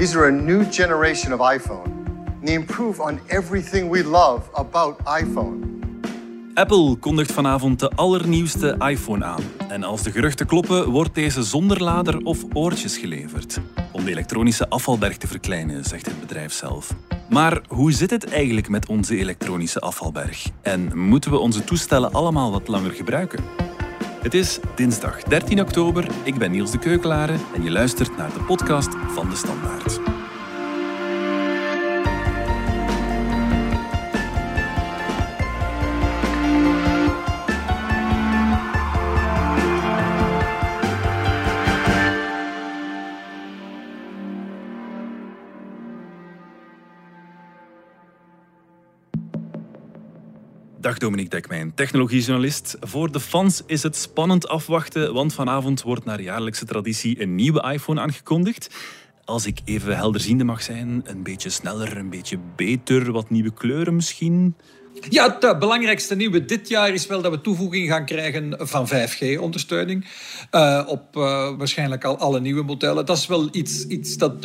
These are a new generation of iPhone. They improve on everything we love about iPhone. Apple kondigt vanavond de allernieuwste iPhone aan. En als de geruchten kloppen, wordt deze zonder lader of oortjes geleverd. Om de elektronische afvalberg te verkleinen, zegt het bedrijf zelf. Maar hoe zit het eigenlijk met onze elektronische afvalberg? En moeten we onze toestellen allemaal wat langer gebruiken? Het is dinsdag 13 oktober. Ik ben Niels de Keukelare en je luistert naar de podcast van de Standaard. Dag Dominique Dekmijn, technologiejournalist. Voor de fans is het spannend afwachten, want vanavond wordt naar jaarlijkse traditie een nieuwe iPhone aangekondigd. Als ik even helderziende mag zijn, een beetje sneller, een beetje beter, wat nieuwe kleuren misschien. Ja, het belangrijkste nieuwe dit jaar is wel dat we toevoeging gaan krijgen van 5G-ondersteuning. Uh, op uh, waarschijnlijk al alle nieuwe modellen. Dat is wel iets, iets dat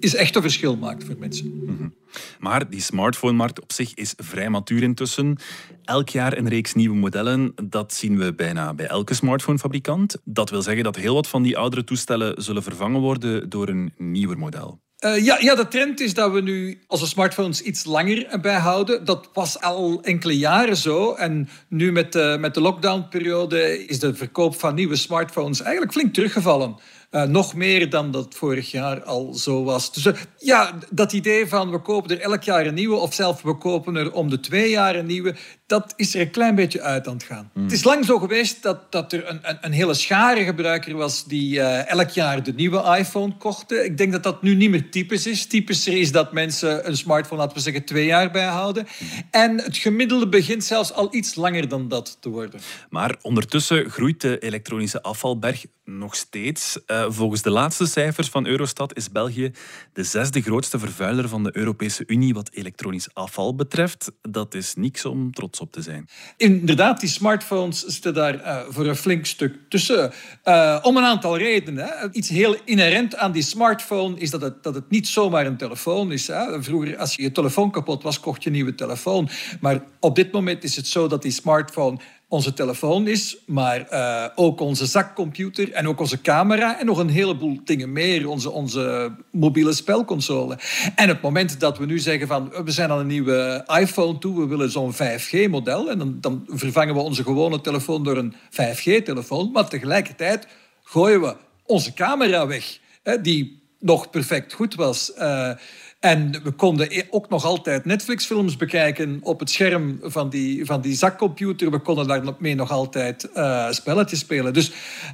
is echt een verschil maakt voor mensen. Mm -hmm. Maar die smartphone-markt op zich is vrij matuur intussen. Elk jaar een reeks nieuwe modellen. Dat zien we bijna bij elke smartphonefabrikant. Dat wil zeggen dat heel wat van die oudere toestellen zullen vervangen worden door een nieuwer model. Uh, ja, ja, de trend is dat we nu onze smartphones iets langer bijhouden. Dat was al enkele jaren zo. En nu met de, met de lockdownperiode is de verkoop van nieuwe smartphones eigenlijk flink teruggevallen. Uh, nog meer dan dat vorig jaar al zo was. Dus uh, ja, dat idee van we kopen er elk jaar een nieuwe, of zelfs we kopen er om de twee jaar een nieuwe, dat is er een klein beetje uit aan het gaan. Hmm. Het is lang zo geweest dat, dat er een, een, een hele schare gebruiker was die uh, elk jaar de nieuwe iPhone kochten. Ik denk dat dat nu niet meer typisch is. Typischer is dat mensen een smartphone, laten we zeggen, twee jaar bijhouden. En het gemiddelde begint zelfs al iets langer dan dat te worden. Maar ondertussen groeit de elektronische afvalberg nog steeds. Uh, volgens de laatste cijfers van Eurostat is België de zesde grootste vervuiler van de Europese Unie wat elektronisch afval betreft. Dat is niks om trots op te zijn. Inderdaad, die smartphones zitten daar uh, voor een flink stuk tussen. Uh, om een aantal redenen. Hè. Iets heel inherent aan die smartphone is dat het, dat het niet zomaar een telefoon is. Hè. Vroeger, als je telefoon kapot was, kocht je een nieuwe telefoon. Maar op dit moment is het zo dat die smartphone onze telefoon is, maar uh, ook onze zakcomputer en ook onze camera en nog een heleboel dingen meer, onze, onze mobiele spelconsole. En het moment dat we nu zeggen van we zijn aan een nieuwe iPhone toe, we willen zo'n 5G-model en dan, dan vervangen we onze gewone telefoon door een 5G-telefoon, maar tegelijkertijd gooien we onze camera weg, hè, die nog perfect goed was. Uh, en we konden ook nog altijd Netflix-films bekijken op het scherm van die, van die zakcomputer. We konden daarmee nog altijd uh, spelletjes spelen. Dus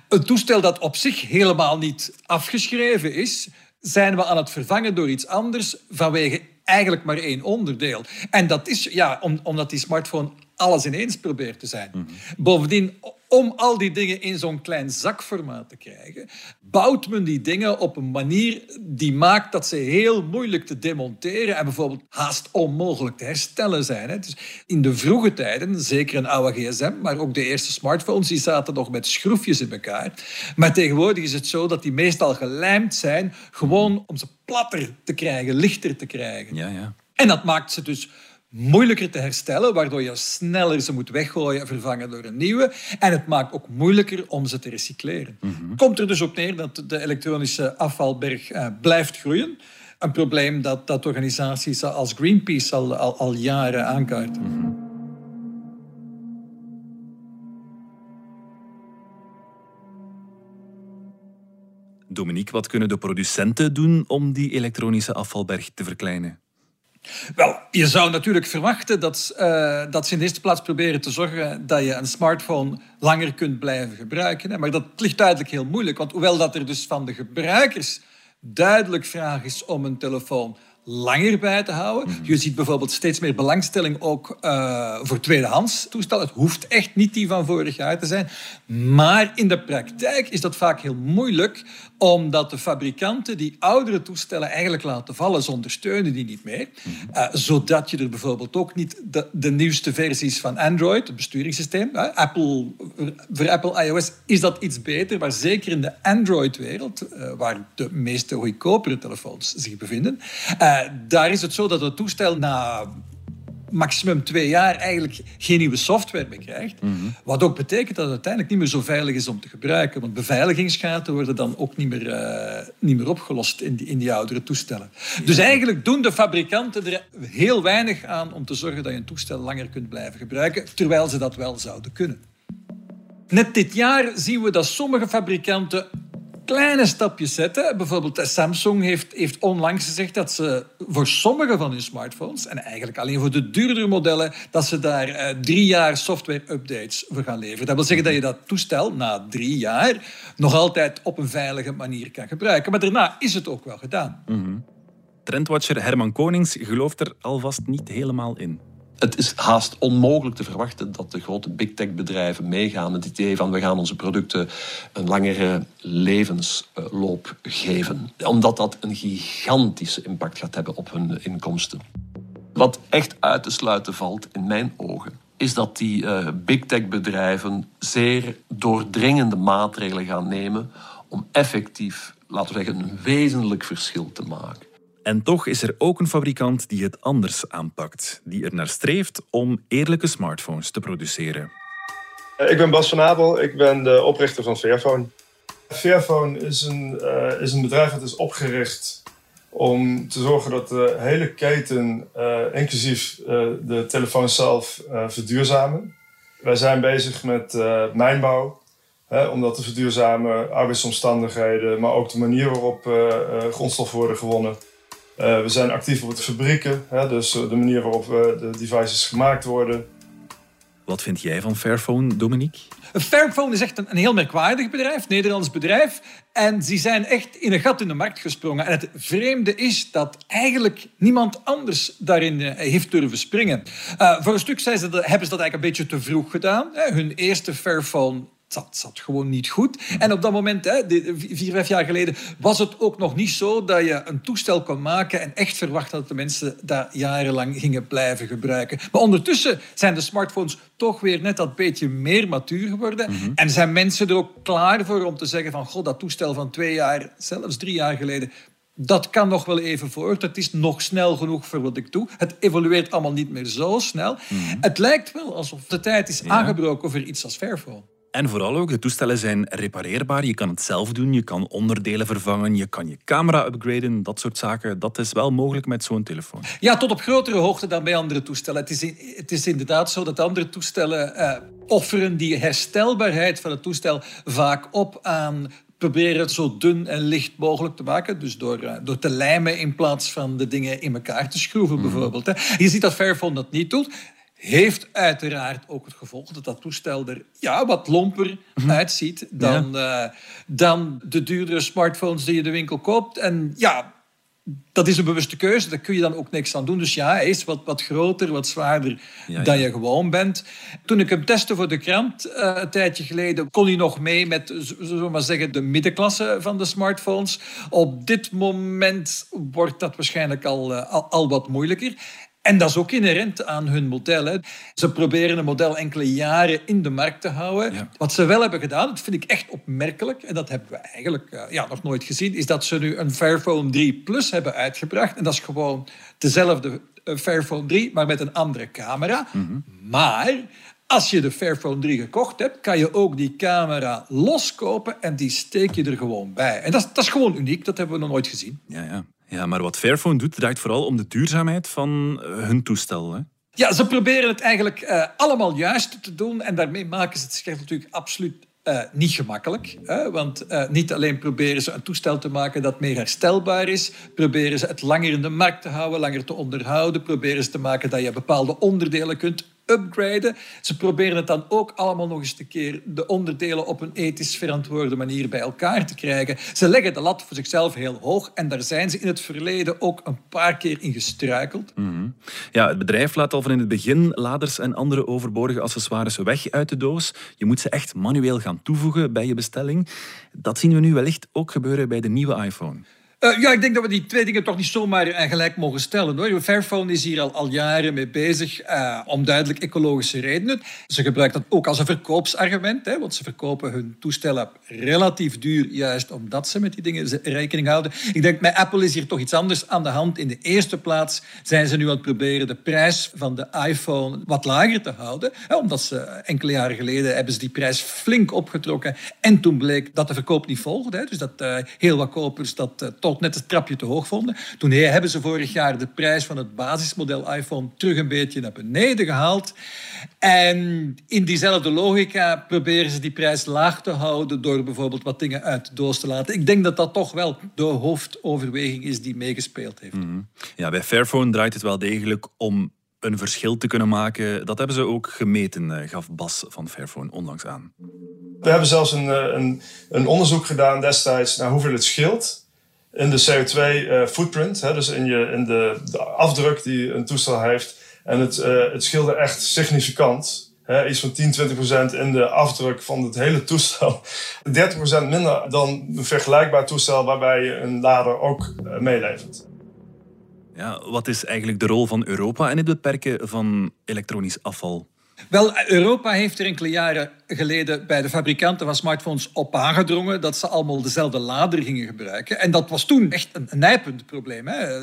een toestel dat op zich helemaal niet afgeschreven is, zijn we aan het vervangen door iets anders vanwege eigenlijk maar één onderdeel. En dat is ja, om, omdat die smartphone alles ineens probeert te zijn. Mm-hmm. Bovendien, om al die dingen in zo'n klein zakformaat te krijgen, bouwt men die dingen op een manier die maakt dat ze heel moeilijk te demonteren en bijvoorbeeld haast onmogelijk te herstellen zijn. Dus in de vroege tijden, zeker een oude gsm, maar ook de eerste smartphones, die zaten nog met schroefjes in elkaar. Maar tegenwoordig is het zo dat die meestal gelijmd zijn, gewoon om ze platter te krijgen, lichter te krijgen. Ja, ja. En dat maakt ze dus moeilijker te herstellen, waardoor je sneller ze moet weggooien en vervangen door een nieuwe. En het maakt ook moeilijker om ze te recycleren. Mm-hmm. Komt er dus op neer dat de elektronische afvalberg uh, blijft groeien. Een probleem dat, dat organisaties als Greenpeace al, al, al jaren aankaarten. Mm-hmm. Dominique, wat kunnen de producenten doen om die elektronische afvalberg te verkleinen? Wel, je zou natuurlijk verwachten dat, uh, dat ze in de eerste plaats proberen te zorgen dat je een smartphone langer kunt blijven gebruiken. Hè. Maar dat ligt duidelijk heel moeilijk, want hoewel dat er dus van de gebruikers duidelijk vraag is om een telefoon langer bij te houden. Mhm. Je ziet bijvoorbeeld steeds meer belangstelling ook uh, voor tweedehands toestellen. Het hoeft echt niet die van vorig jaar te zijn. Maar in de praktijk is dat vaak heel moeilijk, omdat de fabrikanten die oudere toestellen eigenlijk laten vallen. Ze ondersteunen die niet meer. Uh, zodat je er bijvoorbeeld ook niet de, de, nieuwste versies van Android, het besturingssysteem, uh, Apple, voor Apple iOS is dat iets beter, maar zeker in de Android-wereld, uh, waar de meeste goedkopere telefoons zich bevinden, daar is het zo dat het toestel na maximum twee jaar eigenlijk geen nieuwe software meer krijgt. Mhm. Wat ook betekent dat het uiteindelijk niet meer zo veilig is om te gebruiken. Want beveiligingsgaten worden dan ook niet meer, uh, niet meer opgelost in die, in die oudere toestellen. Dus eigenlijk doen de fabrikanten er heel weinig aan om te zorgen dat je een toestel langer kunt blijven gebruiken, terwijl ze dat wel zouden kunnen. Net dit jaar zien we dat sommige fabrikanten kleine stapjes zetten. Bijvoorbeeld Samsung heeft, heeft onlangs gezegd dat ze voor sommige van hun smartphones, en eigenlijk alleen voor de duurdere modellen, dat ze daar uh, drie jaar software-updates voor gaan leveren. Dat wil zeggen dat je dat toestel na drie jaar nog altijd op een veilige manier kan gebruiken. Maar daarna is het ook wel gedaan. -hmm. Trendwatcher Herman Konings gelooft er alvast niet helemaal in. Het is haast onmogelijk te verwachten dat de grote big tech bedrijven meegaan met het idee van we gaan onze producten een langere levensloop geven. Omdat dat een gigantische impact gaat hebben op hun inkomsten. Wat echt uit te sluiten valt in mijn ogen, is dat die uh, big tech bedrijven zeer doordringende maatregelen gaan nemen om effectief, laten we zeggen, een wezenlijk verschil te maken. En toch is er ook een fabrikant die het anders aanpakt, die er naar streeft om eerlijke smartphones te produceren. Ik ben Bas van Abel, ik ben de oprichter van Fairphone. Fairphone is een, uh, is een bedrijf dat is opgericht om te zorgen dat de hele keten, uh, inclusief uh, de telefoon zelf, verduurzamen. Wij zijn bezig met mijnbouw, hè, om dat te verduurzamen, arbeidsomstandigheden, maar ook de manier waarop grondstoffen worden gewonnen. Uh, we zijn actief op de fabrieken, hè, dus de manier waarop uh, de devices gemaakt worden. Wat vind jij van Fairphone, Dominique? Fairphone is echt een, een heel merkwaardig bedrijf, Nederlands bedrijf. En ze zijn echt in een gat in de markt gesprongen. En het vreemde is dat eigenlijk niemand anders daarin heeft durven springen. voor een stuk zijn ze hebben ze dat eigenlijk een beetje te vroeg gedaan. Hun eerste Fairphone zat, zat gewoon niet goed. En op dat moment, hè, vier, vijf jaar geleden, was het ook nog niet zo dat je een toestel kon maken en echt verwacht dat de mensen dat jarenlang gingen blijven gebruiken. Maar ondertussen zijn de smartphones toch weer net dat beetje meer matuur geworden. Mhm. En zijn mensen er ook klaar voor om te zeggen van, god, dat toestel van twee jaar, zelfs drie jaar geleden, dat kan nog wel even voort. Het is nog snel genoeg voor wat ik doe. Het evolueert allemaal niet meer zo snel. Mhm. Het lijkt wel alsof de tijd is aangebroken voor iets als Fairphone. En vooral ook, de toestellen zijn repareerbaar. Je kan het zelf doen, je kan onderdelen vervangen, je kan je camera upgraden, dat soort zaken. Dat is wel mogelijk met zo'n telefoon. Ja, tot op grotere hoogte dan bij andere toestellen. Het is, het is inderdaad zo dat andere toestellen uh, offeren die herstelbaarheid van het toestel vaak op aan proberen het zo dun en licht mogelijk te maken. Dus door, uh, door te lijmen in plaats van de dingen in elkaar te schroeven, mm. bijvoorbeeld. Hè. Je ziet dat Fairphone dat niet doet heeft uiteraard ook het gevolg dat dat toestel er ja, wat lomper uitziet dan, ja. uh, dan de duurdere smartphones die je de winkel koopt. En ja, dat is een bewuste keuze, daar kun je dan ook niks aan doen. Dus ja, hij is wat, wat groter, wat zwaarder ja, dan je gewoon bent. Toen ik hem testte voor de krant uh, een tijdje geleden, kon hij nog mee met, zullen we maar zeggen, de middenklasse van de smartphones. Op dit moment wordt dat waarschijnlijk al, uh, al, al wat moeilijker. En dat is ook inherent aan hun model. Hè. Ze proberen een model enkele jaren in de markt te houden. Ja. Wat ze wel hebben gedaan, dat vind ik echt opmerkelijk, en dat hebben we eigenlijk uh, ja, nog nooit gezien, is dat ze nu een Fairphone 3 Plus hebben uitgebracht. En dat is gewoon dezelfde uh, Fairphone 3, maar met een andere camera. Mm -hmm. Maar als je de Fairphone 3 gekocht hebt, kan je ook die camera loskopen en die steek je er gewoon bij. En dat is, dat is gewoon uniek, dat hebben we nog nooit gezien. Ja, ja. Ja, maar wat Fairphone doet, draait vooral om de duurzaamheid van hun toestel. Hè? Ja, ze proberen het eigenlijk uh, allemaal juist te doen. En daarmee maken ze het zich natuurlijk absoluut uh, niet gemakkelijk. Hè? Want niet alleen proberen ze een toestel te maken dat meer herstelbaar is, proberen ze het langer in de markt te houden, langer te onderhouden, proberen ze te maken dat je bepaalde onderdelen kunt upgraden. Ze proberen het dan ook allemaal nog eens te keer de onderdelen op een ethisch verantwoorde manier bij elkaar te krijgen. Ze leggen de lat voor zichzelf heel hoog en daar zijn ze in het verleden ook een paar keer in gestruikeld. Mhm. Ja, het bedrijf laat al van in het begin laders en andere overbodige accessoires weg uit de doos. Je moet ze echt manueel gaan toevoegen bij je bestelling. Dat zien we nu wellicht ook gebeuren bij de nieuwe iPhone. Uh, ja, ik denk dat we die twee dingen toch niet zomaar uh, gelijk mogen stellen. Hoor. Fairphone is hier al, al jaren mee bezig, uh, om duidelijk ecologische redenen. Ze gebruiken dat ook als een verkoopsargument, hè, want ze verkopen hun toestellen relatief duur, juist omdat ze met die dingen rekening houden. Ik denk, met Apple is hier toch iets anders aan de hand. In de eerste plaats zijn ze nu aan het proberen de prijs van de iPhone wat lager te houden. Hè, omdat ze enkele jaren geleden hebben ze die prijs flink opgetrokken. En toen bleek dat de verkoop niet volgde. Hè, dus dat heel wat kopers dat toch net het trapje te hoog vonden. Toen hebben ze vorig jaar de prijs van het basismodel iPhone terug een beetje naar beneden gehaald. En in diezelfde logica proberen ze die prijs laag te houden door bijvoorbeeld wat dingen uit de doos te laten. Ik denk dat dat toch wel de hoofdoverweging is die meegespeeld heeft. Mhm. Ja, bij Fairphone draait het wel degelijk om een verschil te kunnen maken. Dat hebben ze ook gemeten, eh, gaf Bas van Fairphone onlangs aan. We hebben zelfs een, eh, een, een onderzoek gedaan destijds naar hoeveel het scheelt in de CO2-footprint, eh, dus in, je, in de, afdruk die een toestel heeft. En het, uh, het scheelde echt significant. Hè, iets van 10, 20 procent in de afdruk van het hele toestel. 30 procent minder dan een vergelijkbaar toestel waarbij je een lader ook uh, meelevert. Ja, wat is eigenlijk de rol van Europa in het beperken van elektronisch afval? Wel, Europa heeft er enkele jaren geleden bij de fabrikanten van smartphones op aangedrongen dat ze allemaal dezelfde lader gingen gebruiken. En dat was toen echt een nijpend probleem. Hè.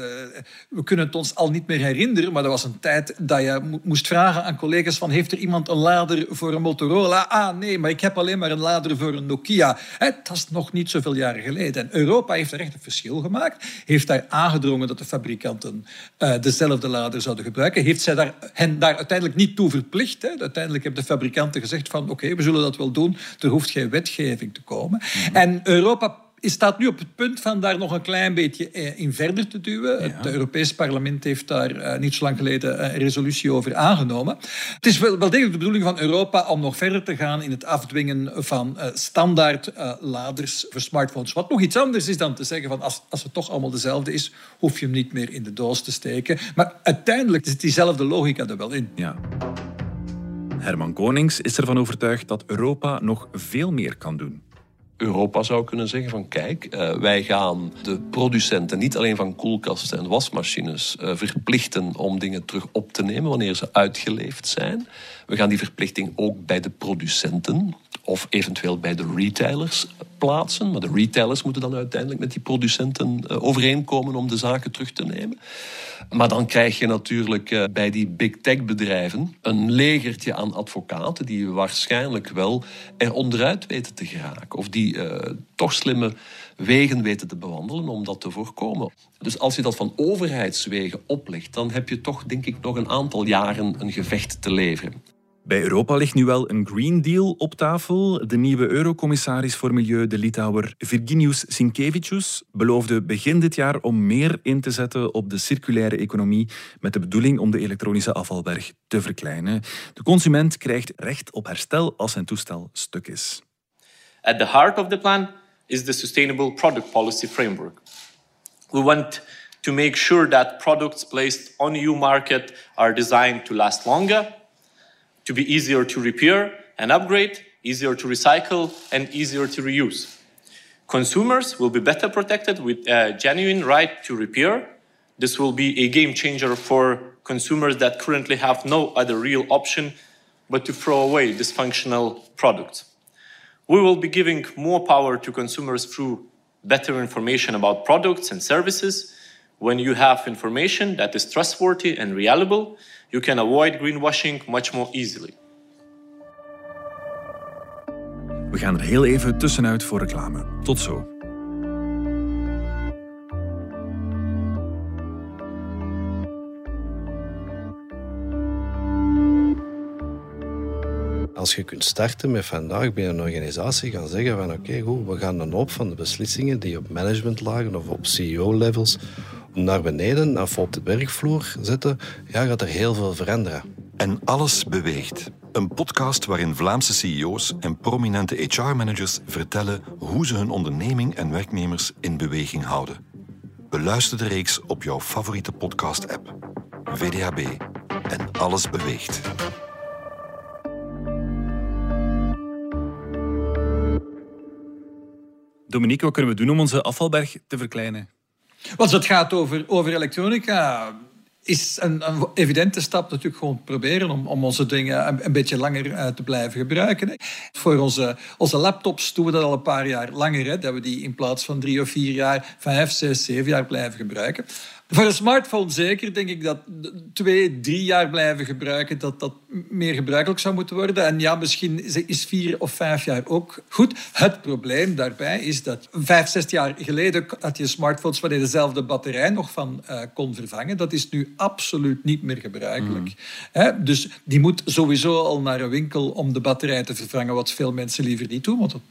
We kunnen het ons al niet meer herinneren, maar er was een tijd dat je moest vragen aan collega's van heeft er iemand een lader voor een Motorola? Ah nee, maar ik heb alleen maar een lader voor een Nokia. Dat is nog niet zoveel jaren geleden. En Europa heeft er echt een verschil gemaakt. Heeft daar aangedrongen dat de fabrikanten uh, dezelfde lader zouden gebruiken. Heeft zij daar, hen daar uiteindelijk niet toe verplicht. Hè. Uiteindelijk hebben de fabrikanten gezegd van oké, we zullen dat wel doen. Er hoeft geen wetgeving te komen. Mhm. En Europa staat nu op het punt van daar nog een klein beetje eh, in verder te duwen. Het Europees Parlement heeft daar uh, niet zo lang geleden een resolutie over aangenomen. Het is wel, wel degelijk de bedoeling van Europa om nog verder te gaan in het afdwingen van uh, standaard laders voor smartphones. Wat nog iets anders is dan te zeggen van als, als het toch allemaal dezelfde is, hoef je hem niet meer in de doos te steken. Maar uiteindelijk zit diezelfde logica er wel in. Ja. Herman Konings is ervan overtuigd dat Europa nog veel meer kan doen. Europa zou kunnen zeggen van kijk, uh, wij gaan de producenten niet alleen van koelkasten en wasmachines uh, verplichten om dingen terug op te nemen wanneer ze uitgeleefd zijn. We gaan die verplichting ook bij de producenten of eventueel bij de retailers plaatsen. Maar de retailers moeten dan uiteindelijk met die producenten uh, overeenkomen om de zaken terug te nemen. Maar dan krijg je natuurlijk uh, bij die big tech bedrijven een legertje aan advocaten die waarschijnlijk wel er onderuit weten te geraken. Of die uh, toch slimme wegen weten te bewandelen om dat te voorkomen. Dus als je dat van overheidswegen oplegt, dan heb je toch denk ik nog een aantal jaren een gevecht te leveren. Bij Europa ligt nu wel een Green Deal op tafel. De nieuwe eurocommissaris voor Milieu, de Litouwer Virginius Sinkevicius, beloofde begin dit jaar om meer in te zetten op de circulaire economie met de bedoeling om de elektronische afvalberg te verkleinen. De consument krijgt recht op herstel als zijn toestel stuk is. At the heart of the plan is the Sustainable Product Policy Framework. We want to make sure that products placed on EU market are designed to last longer to be easier to repair and upgrade, easier to recycle, and easier to reuse. Consumers will be better protected with a genuine right to repair. This will be a game changer for consumers that currently have no other real option but to throw away dysfunctional products. We will be giving more power to consumers through better information about products and services. When you have information that is trustworthy and reliable, you can avoid greenwashing much more easily. We gaan er heel even tussenuit voor reclame. Tot zo. Als je kunt starten met vandaag bij een organisatie gaan zeggen van oké, goed, we gaan een hoop van de beslissingen die op managementlagen of op CEO-levels naar beneden, of op de werkvloer zetten, ja, gaat er heel veel veranderen. En alles beweegt. Een podcast waarin Vlaamse CEO's en prominente HR-managers vertellen hoe ze hun onderneming en werknemers in beweging houden. Beluister de reeks op jouw favoriete podcast-app. VDHB en alles beweegt. Dominique, wat kunnen we doen om onze afvalberg te verkleinen? Als het gaat over, over elektronica, is een, evidente stap natuurlijk gewoon proberen om, om onze dingen een, beetje langer uh, te blijven gebruiken. Voor onze, onze laptops doen we dat al een paar jaar langer, hè, dat we die in plaats van drie of vier jaar, vijf, zes, zeven jaar blijven gebruiken. Voor een smartphone zeker denk ik dat twee, drie jaar blijven gebruiken, dat dat meer gebruikelijk zou moeten worden. En ja, misschien is vier of vijf jaar ook goed. Het probleem daarbij is dat vijf, zes jaar geleden had je smartphones waar je dezelfde batterij nog van uh, kon vervangen. Dat is nu absoluut niet meer gebruikelijk. Mm. He, dus die moet sowieso al naar een winkel om de batterij te vervangen, wat veel mensen liever niet doen, want dat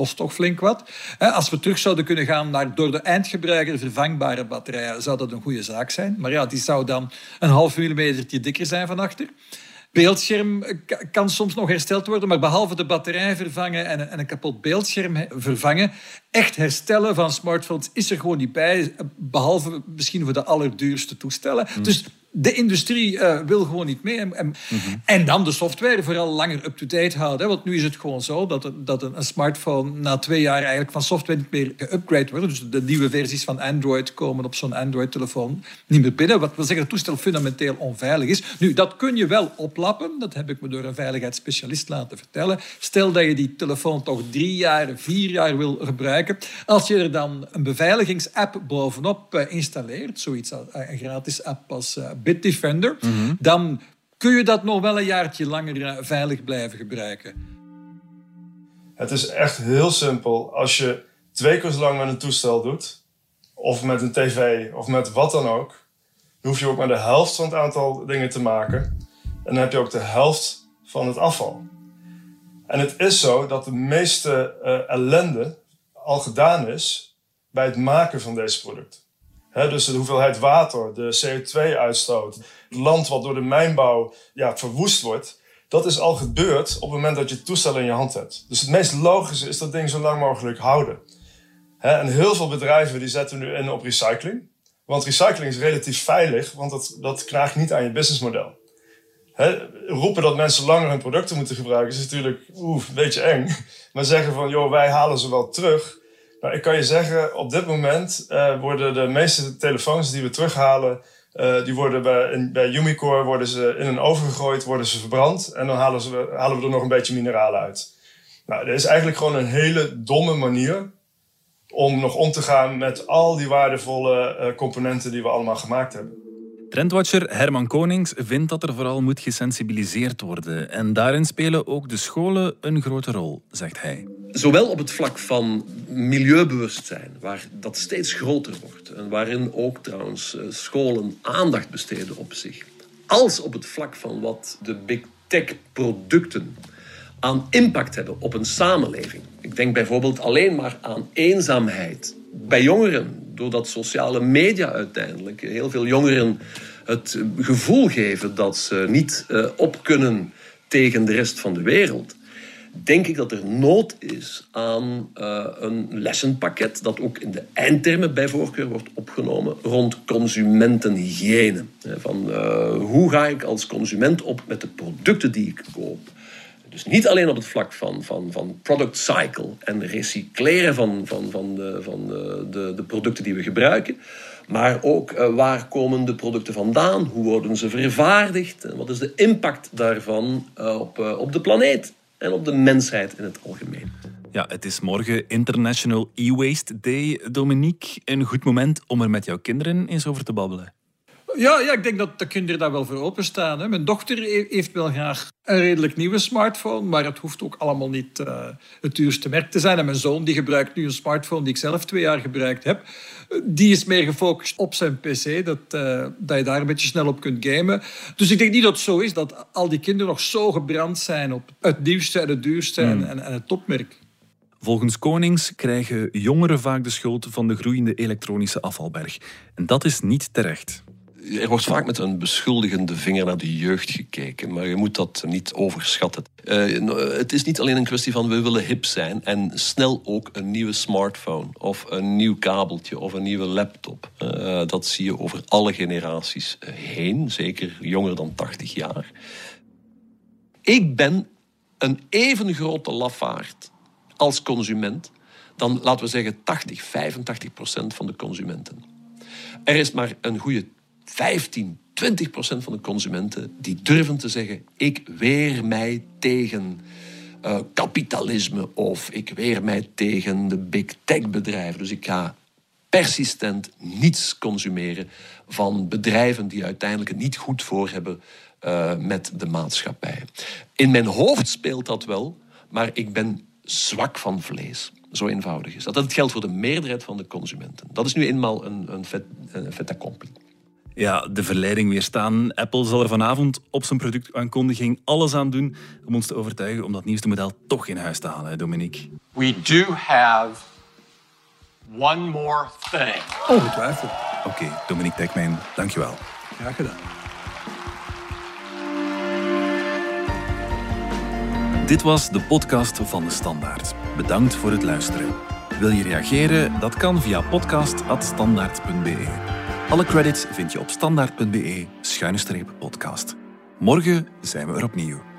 kost toch flink wat. Als we terug zouden kunnen gaan naar door de eindgebruiker vervangbare batterijen, zou dat een goede zaak zijn. Maar ja, die zou dan een half millimeter dikker zijn van achter. Beeldscherm kan soms nog hersteld worden, maar behalve de batterij vervangen en een kapot beeldscherm vervangen, echt herstellen van smartphones is er gewoon niet bij, behalve misschien voor de allerduurste toestellen. Hmm. Dus de industrie uh, wil gewoon niet mee. En, en, mm -hmm. en, dan de software vooral langer up-to-date houden. Want nu is het gewoon zo dat, dat een, een, smartphone na twee jaar eigenlijk van software niet meer geupgrade wordt. Dus de nieuwe versies van Android komen op zo'n Android-telefoon niet meer binnen. Wat wil zeggen dat het toestel fundamenteel onveilig is. Nu, dat kun je wel oplappen. Dat heb ik me door een veiligheidsspecialist laten vertellen. Stel dat je die telefoon toch drie jaar, vier jaar wil gebruiken. Als je er dan een beveiligingsapp bovenop uh, installeert, zoiets als een gratis app als Bitdefender, mm -hmm. dan kun je dat nog wel een jaartje langer veilig blijven gebruiken. Het is echt heel simpel. Als je twee keer zo lang met een toestel doet, of met een tv, of met wat dan ook, dan hoef je ook maar de helft van het aantal dingen te maken. En dan heb je ook de helft van het afval. En het is zo dat de meeste uh, ellende al gedaan is bij het maken van deze producten dus de hoeveelheid water, de CO2-uitstoot, het land wat door de mijnbouw ja, verwoest wordt, dat is al gebeurd op het moment dat je het toestel in je hand hebt. Dus het meest logische is dat ding zo lang mogelijk houden. en heel veel bedrijven die zetten nu in op recycling. Want recycling is relatief veilig, want dat, dat knaagt niet aan je businessmodel. roepen dat mensen langer hun producten moeten gebruiken is natuurlijk oeh, een beetje eng. Maar zeggen van, joh, wij halen ze wel terug nou, ik kan je zeggen, op dit moment uh, worden de meeste telefoons die we terughalen, uh, die worden bij, in, bij worden ze in een oven gegooid, worden ze verbrand en dan halen, ze, halen we er nog een beetje mineralen uit. Nou, dat is eigenlijk gewoon een hele domme manier om nog om te gaan met al die waardevolle uh, componenten die we allemaal gemaakt hebben. Trendwatcher Herman Konings vindt dat er vooral moet gesensibiliseerd worden. En daarin spelen ook de scholen een grote rol, zegt hij. Zowel op het vlak van milieubewustzijn, waar dat steeds groter wordt. En waarin ook trouwens eh, scholen aandacht besteden op zich. Als op het vlak van wat de big tech producten aan impact hebben op een samenleving. Ik denk bijvoorbeeld alleen maar aan eenzaamheid bij jongeren doordat sociale media uiteindelijk heel veel jongeren het gevoel geven dat ze niet uh, op kunnen tegen de rest van de wereld, denk ik dat er nood is aan uh, een lessenpakket dat ook in de eindtermen bij voorkeur wordt opgenomen rond consumentenhygiëne. Van uh, hoe ga ik als consument op met de producten die ik koop? Dus niet alleen op het vlak van, van, van product cycle en recycleren van, van, van, de, van de, de, producten die we gebruiken. Maar ook uh, waar komen de producten vandaan? Hoe worden ze vervaardigd? En wat is de impact daarvan op, op de planeet en op de mensheid in het algemeen? Ja, het is morgen International E-Waste Day. Dominique, een goed moment om er met jouw kinderen eens over te babbelen. Ja, ja, ik denk dat de kinderen daar wel voor openstaan. Hè. Mijn dochter heeft wel graag een redelijk nieuwe smartphone, maar het hoeft ook allemaal niet uh, het duurste merk te zijn. En mijn zoon die gebruikt nu een smartphone die ik zelf twee jaar gebruikt heb. Die is meer gefocust op zijn pc, dat, uh, dat je daar een beetje snel op kunt gamen. Dus ik denk niet dat het zo is dat al die kinderen nog zo gebrand zijn op het nieuwste en het duurste en, hmm. en, en het topmerk. Volgens Konings krijgen jongeren vaak de schuld van de groeiende elektronische afvalberg. En dat is niet terecht. Er wordt vaak met een beschuldigende vinger naar de jeugd gekeken, maar je moet dat niet overschatten. Uh, het is niet alleen een kwestie van we willen hip zijn en snel ook een nieuwe smartphone of een nieuw kabeltje of een nieuwe laptop. Uh, dat zie je over alle generaties heen, zeker jonger dan 80 jaar. Ik ben een even grote lafaard als consument dan laten we zeggen 80, 85 procent van de consumenten. Er is maar een goede 15, 20 procent van de consumenten die durven te zeggen: ik weer mij tegen uh, kapitalisme of ik weer mij tegen de big tech bedrijven. Dus ik ga persistent niets consumeren van bedrijven die uiteindelijk het niet goed voor hebben uh, met de maatschappij. In mijn hoofd speelt dat wel, maar ik ben zwak van vlees. Zo eenvoudig is dat. Dat geldt voor de meerderheid van de consumenten. Dat is nu eenmaal een, een, vet, een fait accompli. Ja, de verleiding weerstaan. Apple zal er vanavond op zijn productaankondiging alles aan doen om ons te overtuigen om dat nieuwste model toch in huis te halen, Dominique. We do have one more thing. Ongetwijfeld. Oké, okay, Dominique Dekmijn, dankjewel. Graag gedaan. Dit was de podcast van de Standaard. Bedankt voor het luisteren. Wil je reageren? Dat kan via podcast.standaard.be. Alle credits vind je op standaard.be-podcast. Morgen zijn we er opnieuw.